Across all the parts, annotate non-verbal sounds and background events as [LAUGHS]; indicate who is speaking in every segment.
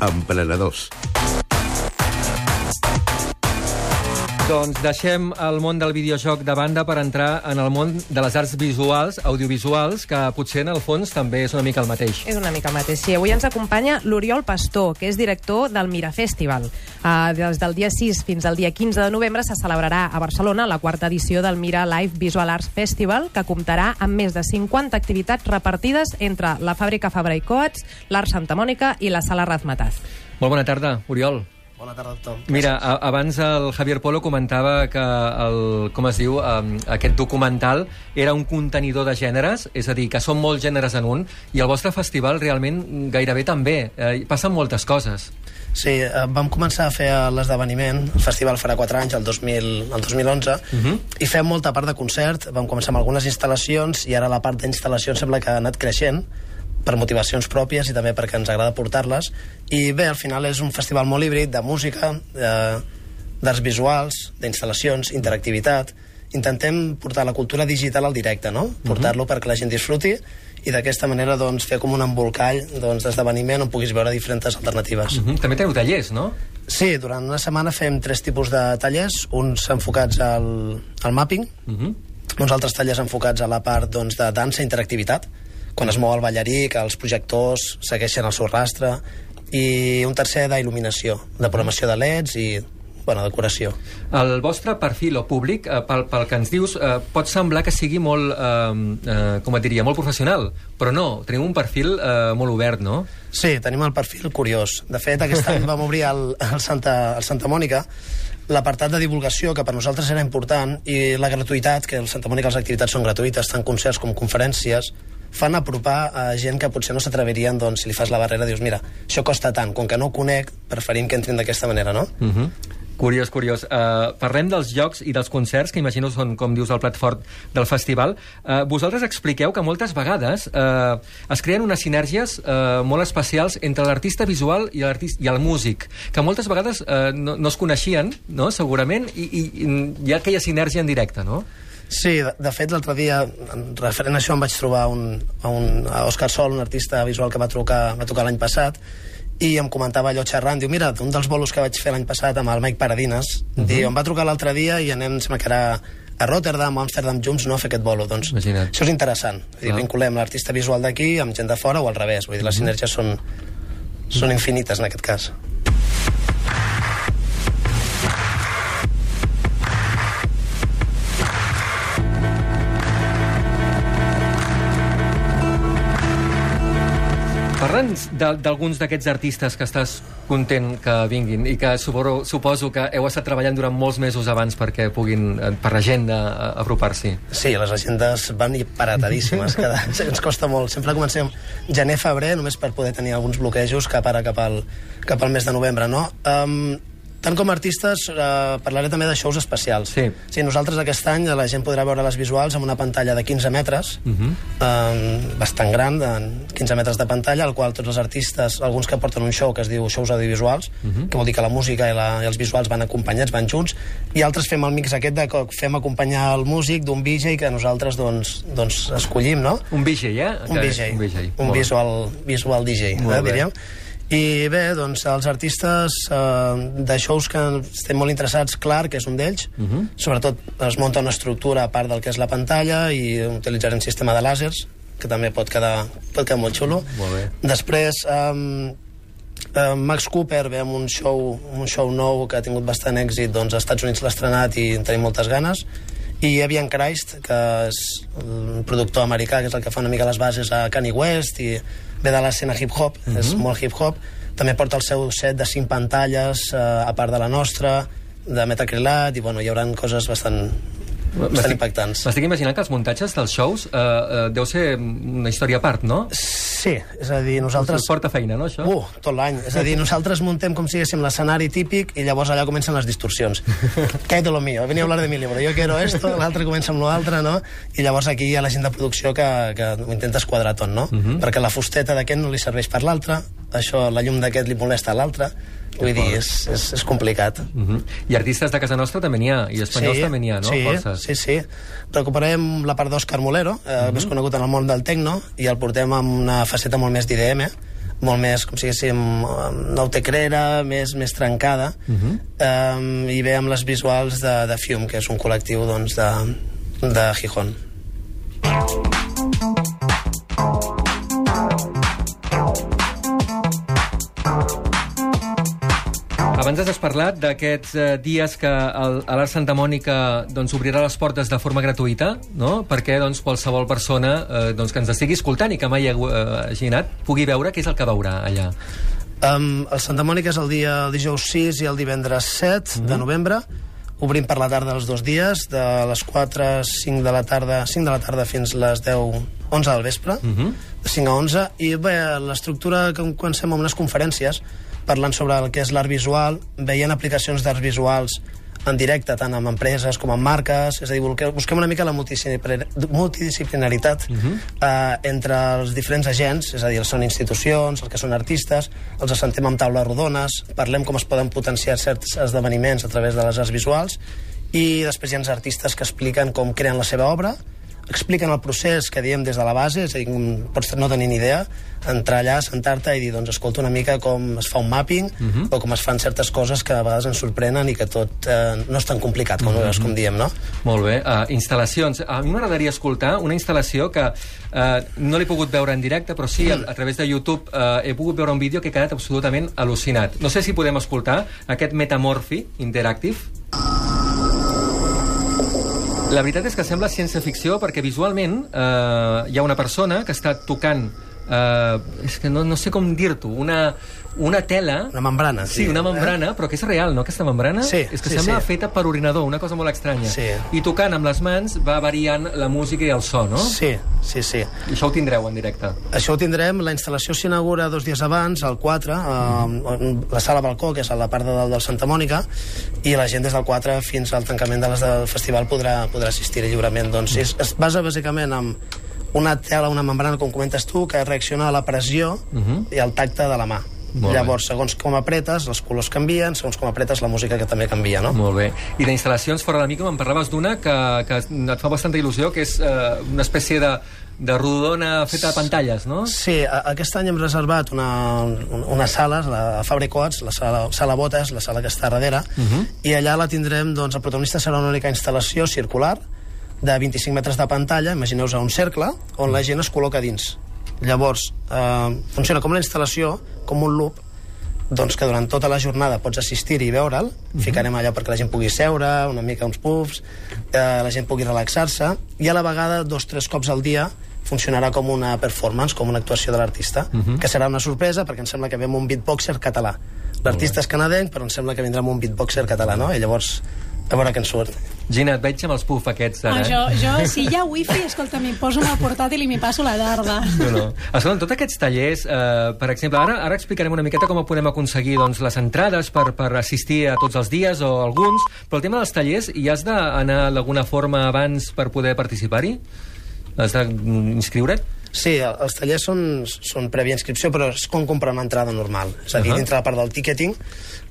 Speaker 1: Amplanados
Speaker 2: Doncs deixem el món del videojoc de banda per entrar en el món de les arts visuals, audiovisuals, que potser en el fons també és una mica el mateix.
Speaker 3: És una mica el mateix, sí. Avui ens acompanya l'Oriol Pastor, que és director del Mira Festival. Uh, des del dia 6 fins al dia 15 de novembre se celebrarà a Barcelona la quarta edició del Mira Live Visual Arts Festival, que comptarà amb més de 50 activitats repartides entre la fàbrica Fabra i Coats, l'Art Santa Mònica i la Sala Razmataz.
Speaker 2: Molt bona tarda, Oriol.
Speaker 4: Bona tarda a tothom.
Speaker 2: Mira, a, abans el Javier Polo comentava que el, com es diu, um, aquest documental era un contenidor de gèneres, és a dir, que són molts gèneres en un, i el vostre festival realment gairebé també. Eh, passen moltes coses.
Speaker 4: Sí, eh, vam començar a fer l'esdeveniment, el festival farà 4 anys, el, 2000, el 2011, uh -huh. i fem molta part de concert, vam començar amb algunes instal·lacions, i ara la part d'instal·lacions sembla que ha anat creixent, per motivacions pròpies i també perquè ens agrada portar-les. I bé, al final és un festival molt híbrid de música, d'arts visuals, d'instal·lacions, interactivitat. Intentem portar la cultura digital al directe, no? Portar-lo perquè la gent disfruti i d'aquesta manera doncs, fer com un embolcall doncs, d'esdeveniment on puguis veure diferents alternatives.
Speaker 2: Uh -huh. També teniu tallers, no?
Speaker 4: Sí, durant una setmana fem tres tipus de tallers, uns enfocats al, al mapping, uh -huh. uns altres tallers enfocats a la part doncs, de dansa i interactivitat, quan es mou el ballarí, que els projectors segueixen el seu rastre, i un tercer d'il·luminació, de programació de leds i bueno, decoració.
Speaker 2: El vostre perfil o públic, eh, pel, pel que ens dius, eh, pot semblar que sigui molt, eh, eh, com et diria, molt professional, però no, teniu un perfil eh, molt obert, no?
Speaker 4: Sí, tenim el perfil curiós. De fet, aquest any vam obrir el, el, Santa, el Santa Mònica, l'apartat de divulgació, que per nosaltres era important, i la gratuïtat, que el Santa Mònica les activitats són gratuïtes, tant concerts com conferències, fan apropar a gent que potser no s'atreverien, doncs, si li fas la barrera, dius, mira, això costa tant, com que no ho conec, preferim que entrin d'aquesta manera, no?
Speaker 2: Uh -huh. Curiós, curiós. Uh, parlem dels jocs i dels concerts, que imagino són, com dius, el plat fort del festival. Uh, vosaltres expliqueu que moltes vegades uh, es creen unes sinergies uh, molt especials entre l'artista visual i, i el músic, que moltes vegades uh, no, no es coneixien, no?, segurament, i, i, i hi ha aquella sinergia en directe, no?
Speaker 4: Sí, de, de fet, l'altre dia, referent a això, em vaig trobar un, a, un, a Òscar Sol, un artista visual que va, trucar, va tocar l'any passat, i em comentava allò xerrant, diu, mira, un dels bolos que vaig fer l'any passat amb el Mike Paradines, uh -huh. diu, em va trucar l'altre dia i anem, sembla que era a Rotterdam o Amsterdam junts no a fer aquest bolo. Doncs
Speaker 2: Imagina't.
Speaker 4: això és interessant. Dir, vinculem l'artista visual d'aquí amb gent de fora o al revés. Vull dir, les sinergies són, són infinites en aquest cas.
Speaker 2: Parla'ns d'alguns d'aquests artistes que estàs content que vinguin i que suposo, suposo que heu estat treballant durant molts mesos abans perquè puguin, eh, per l'agenda, apropar-s'hi.
Speaker 4: Sí, les agendes van paratadíssimes. Cada, [LAUGHS] ens costa molt. Sempre comencem gener-febrer només per poder tenir alguns bloquejos cap ara, cap al, cap al mes de novembre, no? Um, tant com a artistes, eh, parlaré també de shows especials.
Speaker 2: Sí.
Speaker 4: sí. Nosaltres aquest any la gent podrà veure les visuals amb una pantalla de 15 metres, uh -huh. eh, bastant gran, de 15 metres de pantalla, al qual tots els artistes, alguns que porten un show que es diu shows audiovisuals, uh -huh. que vol dir que la música i, la, i els visuals van acompanyats, van junts, i altres fem el mix aquest de que fem acompanyar el músic d'un VJ que nosaltres doncs, doncs escollim, no?
Speaker 2: Un VJ, eh?
Speaker 4: Un VJ.
Speaker 2: Un, VJ.
Speaker 4: un visual, visual DJ, eh, diríem. I bé, doncs, els artistes eh, de shows que estem molt interessats, clar, que és un d'ells, uh -huh. sobretot es munta una estructura a part del que és la pantalla i utilitzarem un sistema de làsers, que també pot quedar, pot quedar molt xulo.
Speaker 2: Molt bé.
Speaker 4: Després, eh, eh, Max Cooper ve amb un show, un show nou que ha tingut bastant èxit, doncs als Estats Units l'ha estrenat i en tenim moltes ganes, i Evian Christ, que és el productor americà, que és el que fa una mica les bases a Kanye West i ve de l'escena hip-hop, uh -huh. és molt hip-hop, també porta el seu set de cinc pantalles, eh, a part de la nostra, de metacrilat, i bueno, hi haurà coses bastant, bastant impactants.
Speaker 2: M'estic imaginant que els muntatges dels shows eh, eh, deu ser una història a part, no?
Speaker 4: Sí, és a dir, nosaltres...
Speaker 2: Us porta feina, no, això?
Speaker 4: Uh, tot l'any. És a dir, nosaltres muntem com si diguéssim l'escenari típic i llavors allà comencen les distorsions. [LAUGHS] Què de lo mío? Venia a hablar de mi libro. Yo quiero esto, l'altre comença amb l'altre, no? I llavors aquí hi ha la gent de producció que, que ho intenta esquadrar tot, no? Uh -huh. Perquè la fusteta d'aquest no li serveix per l'altre, això, la llum d'aquest li molesta a l'altre, Vull dir, és, és, és complicat.
Speaker 2: Uh -huh. I artistes de casa nostra també n'hi ha, i espanyols
Speaker 4: sí,
Speaker 2: també n'hi ha, no?
Speaker 4: Sí,
Speaker 2: Forces.
Speaker 4: sí, sí. Recuperem la part d'Òscar Molero, eh, uh -huh. més conegut en el món del tecno, i el portem amb una faceta molt més d'IDM, molt més, com si diguéssim, eh, no té crera, més, més trencada, uh -huh. um, i ve amb les visuals de, de Fium, que és un col·lectiu doncs, de, de Gijón.
Speaker 2: Abans has parlat d'aquests eh, dies que l'Art Santa Mònica doncs, obrirà les portes de forma gratuïta, no? perquè doncs, qualsevol persona eh, doncs, que ens estigui escoltant i que mai eh, hagi anat pugui veure què és el que veurà allà.
Speaker 4: Um, el Santa Mònica és el dia el dijous 6 i el divendres 7 mm -hmm. de mhm. novembre. Obrim per la tarda els dos dies, de les 4, 5 de la tarda, 5 de la tarda fins les 10, 11 del vespre, mm -hmm. de 5 a 11. I bé, l'estructura que comencem amb unes conferències parlant sobre el que és l'art visual, veient aplicacions d'arts visuals en directe, tant amb empreses com amb marques, és a dir, busquem una mica la multidisciplinaritat uh mhm. -huh. eh, entre els diferents agents, és a dir, són institucions, els que són artistes, els assentem amb taules rodones, parlem com es poden potenciar certs esdeveniments a través de les arts visuals, i després hi ha els artistes que expliquen com creen la seva obra, expliquen el procés que diem des de la base, és a dir, pots no tenir ni idea, entrar allà, sentar-te i dir, doncs, escolta una mica com es fa un mapping uh mhm. -huh. o com es fan certes coses que a vegades ens sorprenen i que tot eh, no és tan complicat, com, uh -huh. com diem, no?
Speaker 2: Molt bé. Uh, instal·lacions. A mi m'agradaria escoltar una instal·lació que uh, no l'he pogut veure en directe, però sí, a, a través de YouTube uh, he pogut veure un vídeo que he quedat absolutament al·lucinat. No sé si podem escoltar aquest Metamorphi Interactive. La veritat és que sembla ciència-ficció perquè visualment eh, hi ha una persona que està tocant eh, és que no, no sé com dir-t'ho, una, una tela...
Speaker 4: Una membrana,
Speaker 2: sí. Sí, una membrana, eh? però que és real, no, aquesta membrana?
Speaker 4: Sí,
Speaker 2: És que
Speaker 4: sí,
Speaker 2: sembla
Speaker 4: sí.
Speaker 2: feta per ordinador, una cosa molt estranya.
Speaker 4: Sí.
Speaker 2: I tocant amb les mans va variant la música i el so, no?
Speaker 4: Sí, sí, sí.
Speaker 2: I això ho tindreu en directe.
Speaker 4: Això ho tindrem, la instal·lació s'inaugura dos dies abans, el 4, eh, la sala Balcó, que és a la part de dalt del Santa Mònica, i la gent des del 4 fins al tancament de les del festival podrà, podrà assistir lliurement. Doncs es, es basa bàsicament en una tela, una membrana, com comentes tu, que reacciona a la pressió uh -huh. i al tacte de la mà. Molt Llavors, bé. segons com apretes, els colors canvien, segons com apretes, la música que també canvia, no?
Speaker 2: Molt bé. I d'instal·lacions fora de mica me'n parlaves d'una que, que et fa bastanta il·lusió, que és eh, una espècie de, de rodona feta a pantalles, no?
Speaker 4: Sí, a, aquest any hem reservat una, una sala, la Fabric Oats, la sala, sala Botes, la sala que està darrere, uh -huh. i allà la tindrem, doncs, el protagonista serà una única instal·lació circular, de 25 metres de pantalla, imagineu-vos un cercle, on la gent es col·loca dins. Llavors, eh, funciona com una instal·lació, com un loop, doncs que durant tota la jornada pots assistir i veure'l, uh mhm. -huh. ficarem allà perquè la gent pugui seure, una mica uns puffs, eh, la gent pugui relaxar-se, i a la vegada, dos o tres cops al dia, funcionarà com una performance, com una actuació de l'artista, uh mhm. -huh. que serà una sorpresa perquè em sembla que ve un beatboxer català. L'artista és canadenc, però em sembla que vindrà amb un beatboxer català, no? I llavors, a veure què en surt.
Speaker 2: Gina, et veig amb els puff aquests ara,
Speaker 1: ah, jo, jo, si hi ha wifi, escolta, m'hi poso amb el portàtil i m'hi passo la tarda.
Speaker 2: No, no. Escolta, tots aquests tallers, eh, per exemple, ara, ara explicarem una miqueta com podem aconseguir doncs, les entrades per, per assistir a tots els dies o alguns, però el tema dels tallers, hi has d'anar d'alguna forma abans per poder participar-hi? Has d'inscriure't?
Speaker 4: Sí, els tallers són, són prèvia inscripció, però és com comprar una entrada normal. És a dir, uh -huh. dintre la part del ticketing,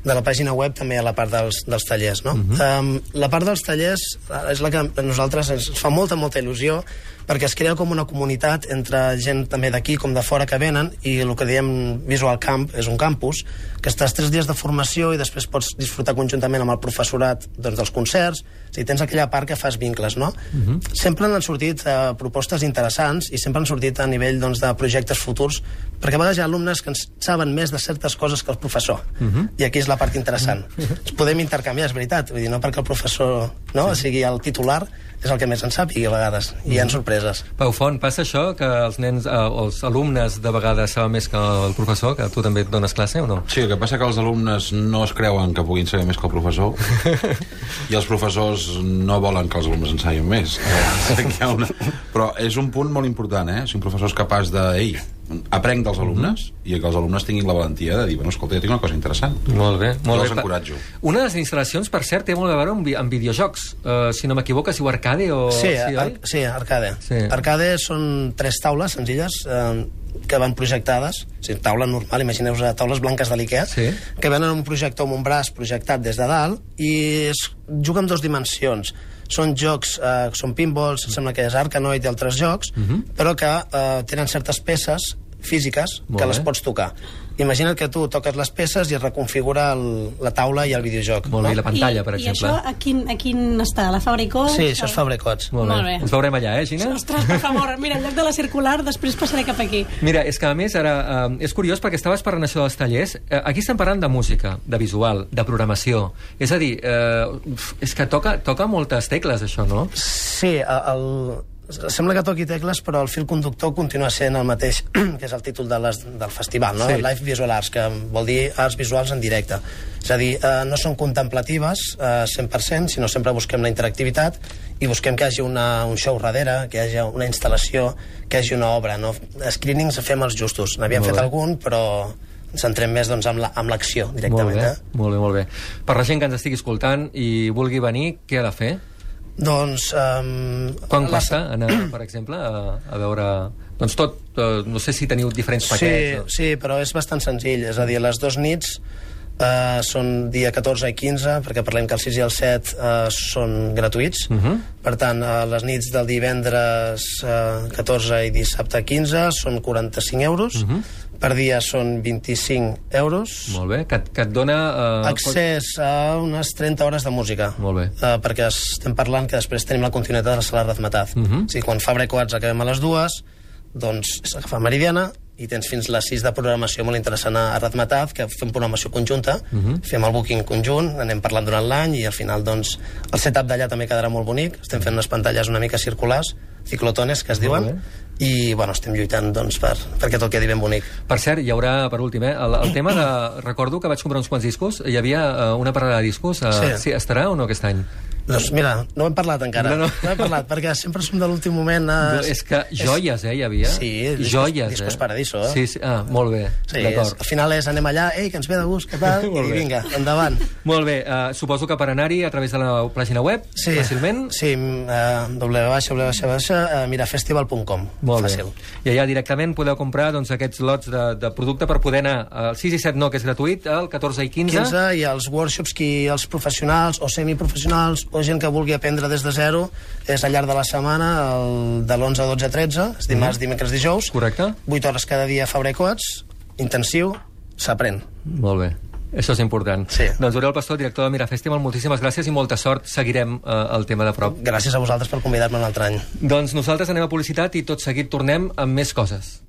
Speaker 4: de la pàgina web també ha la part dels, dels tallers, no? Uh -huh. um, la part dels tallers eh, és la que a nosaltres ens fa molta, molta il·lusió, perquè es crea com una comunitat entre gent també d'aquí com de fora que venen i el que diem Visual Camp és un campus que estàs tres dies de formació i després pots disfrutar conjuntament amb el professorat doncs, dels concerts, o sigui, tens aquella part que fas vincles, no? Uh -huh. Sempre han sortit eh, propostes interessants i sempre han sortit a nivell doncs, de projectes futurs, perquè a vegades hi ha alumnes que ens saben més de certes coses que el professor, uh -huh. i aquí és la part interessant. Ens podem intercanviar, és veritat, vull dir, no perquè el professor no, sí. sigui el titular, és el que més en sàpigui a vegades, i hi ha sorpreses.
Speaker 2: Pau Font, passa això, que els nens, eh, els alumnes de vegades saben més que el professor, que tu també et dones classe o no?
Speaker 5: Sí, el que passa que els alumnes no es creuen que puguin saber més que el professor [LAUGHS] i els professors no volen que els alumnes en sabin més. [LAUGHS] Una... Però és un punt molt important, eh? Si un professor és capaç de... Ei, aprenc dels alumnes mm -hmm. i que els alumnes tinguin la valentia de dir, bueno, escolta, jo tinc una cosa interessant.
Speaker 2: Molt bé, molt
Speaker 5: bé. encoratjo.
Speaker 2: Una de les instal·lacions, per cert, té molt a veure amb, amb videojocs. Uh, si no m'equivoco, si diu arcade o...
Speaker 4: Sí, sí, ar sí arcade. Sí. Arcade són tres taules senzilles, eh, que van projectades, o sigui, taula normal, imagineu-vos eh, taules blanques de l'IKEA, sí. que venen un projector amb un braç projectat des de dalt i es juga en dues dimensions són jocs, eh, són pinballs, mm. sembla que és Arkanoid i altres jocs, mhm. -huh. però que eh, tenen certes peces físiques
Speaker 2: Molt
Speaker 4: que
Speaker 2: bé.
Speaker 4: les pots tocar. Imagina't que tu toques les peces i es reconfigura el, la taula i el videojoc.
Speaker 2: Molt bé, i la
Speaker 4: no?
Speaker 2: pantalla,
Speaker 1: I,
Speaker 2: per
Speaker 1: I
Speaker 2: exemple.
Speaker 1: això a quin, a quin està? A la Fabricó?
Speaker 4: Sí, això és Fabrecots.
Speaker 2: Molt bé.
Speaker 1: Molt bé.
Speaker 2: Ens veurem allà, eh, Gina?
Speaker 1: Ostres, per favor, mira, en lloc de la circular, després passaré cap aquí.
Speaker 2: Mira, és que a més ara eh, és curiós perquè estaves parlant això dels tallers. Eh, aquí estem parlant de música, de visual, de programació. És a dir, eh, és que toca, toca moltes tecles, això, no?
Speaker 4: Sí, el, sembla que toqui tecles, però el fil conductor continua sent el mateix, [CLEARS THROAT] que és el títol de les, del festival, no?
Speaker 2: Sí.
Speaker 4: Live Visual Arts, que vol dir arts visuals en directe. És a dir, eh, no són contemplatives eh, 100%, sinó sempre busquem la interactivitat i busquem que hi hagi una, un show darrere, que hi hagi una instal·lació, que hi hagi una obra. No? Screenings fem els justos. N'havíem
Speaker 2: Molt
Speaker 4: fet algun, però ens centrem més doncs, amb la- l'acció
Speaker 2: Molt
Speaker 4: directament.
Speaker 2: bé,
Speaker 4: Eh?
Speaker 2: molt bé, molt bé. Per la gent que ens estigui escoltant i vulgui venir, què ha de fer?
Speaker 4: Doncs... Um,
Speaker 2: Quan costa anar, per exemple, a, a veure... Doncs tot, eh, no sé si teniu diferents paquets.
Speaker 4: Sí, sí, però és bastant senzill. És a dir, les dues nits eh, són dia 14 i 15, perquè parlem que el 6 i el 7 eh, són gratuïts.
Speaker 2: Uh -huh.
Speaker 4: Per tant, eh, les nits del divendres eh, 14 i dissabte 15 són 45 euros.
Speaker 2: Uh -huh.
Speaker 4: Per dia són 25 euros.
Speaker 2: Molt bé, que, que et dona... Eh,
Speaker 4: Accés a unes 30 hores de música.
Speaker 2: Molt bé.
Speaker 4: Uh, perquè estem parlant que després tenim la continuïtat de la sala Razmetaz. Uh
Speaker 2: Mhm.
Speaker 4: -huh. O sigui, quan fa Brecoats acabem a les dues, doncs és agafar Meridiana i tens fins les 6 de programació molt interessant a Razmetaz, que fem programació conjunta, uh
Speaker 2: Mhm.
Speaker 4: -huh. fem el booking conjunt, anem parlant durant l'any i al final doncs, el setup d'allà també quedarà molt bonic. Estem fent unes pantalles una mica circulars, ciclotones, que es diuen, i bueno, estem lluitant doncs, per, perquè tot quedi ben bonic.
Speaker 2: Per cert, hi haurà, per últim, eh, el, el tema de... Recordo que vaig comprar uns quants discos, hi havia eh, una parada de discos. Eh,
Speaker 4: Sí.
Speaker 2: sí. Estarà o no aquest any?
Speaker 4: Doncs mira, no hem parlat encara.
Speaker 2: No, no.
Speaker 4: no hem parlat, perquè sempre som de l'últim moment. Eh,
Speaker 2: és que joies, eh, hi havia?
Speaker 4: Sí, discos-
Speaker 2: joies,
Speaker 4: discos
Speaker 2: eh?
Speaker 4: Paradiso, eh?
Speaker 2: Sí, sí, ah, molt bé,
Speaker 4: Sí,
Speaker 2: d'acord.
Speaker 4: al final és anem allà, ei, que ens ve de gust, què tal? [LAUGHS] I vinga, endavant.
Speaker 2: Molt bé, uh, suposo que per anar-hi a través de la pàgina web,
Speaker 4: Sí,
Speaker 2: fàcilment.
Speaker 4: Sí, uh, www, mirafestival.com.
Speaker 2: Molt
Speaker 4: Fàcil.
Speaker 2: bé. I allà directament podeu comprar doncs, aquests lots de, de producte per poder anar al 6 i 7 no, que és gratuït, al 14 i 15.
Speaker 4: 15 i els workshops que els professionals o semiprofessionals o gent que vulgui aprendre des de zero és al llarg de la setmana el, de l'11 a 12 a 13 és dimarts, dimecres, dijous
Speaker 2: Correcte.
Speaker 4: 8 hores cada dia a Fabrecoats intensiu, s'aprèn
Speaker 2: Molt bé. Això és important.
Speaker 4: Sí.
Speaker 2: Doncs Oriol Pastor, director de Mira Festival, moltíssimes gràcies i molta sort. Seguirem eh, el tema de prop.
Speaker 4: gràcies a vosaltres per convidar-me un altre any
Speaker 2: Doncs nosaltres anem a publicitat i tot seguit tornem amb més coses.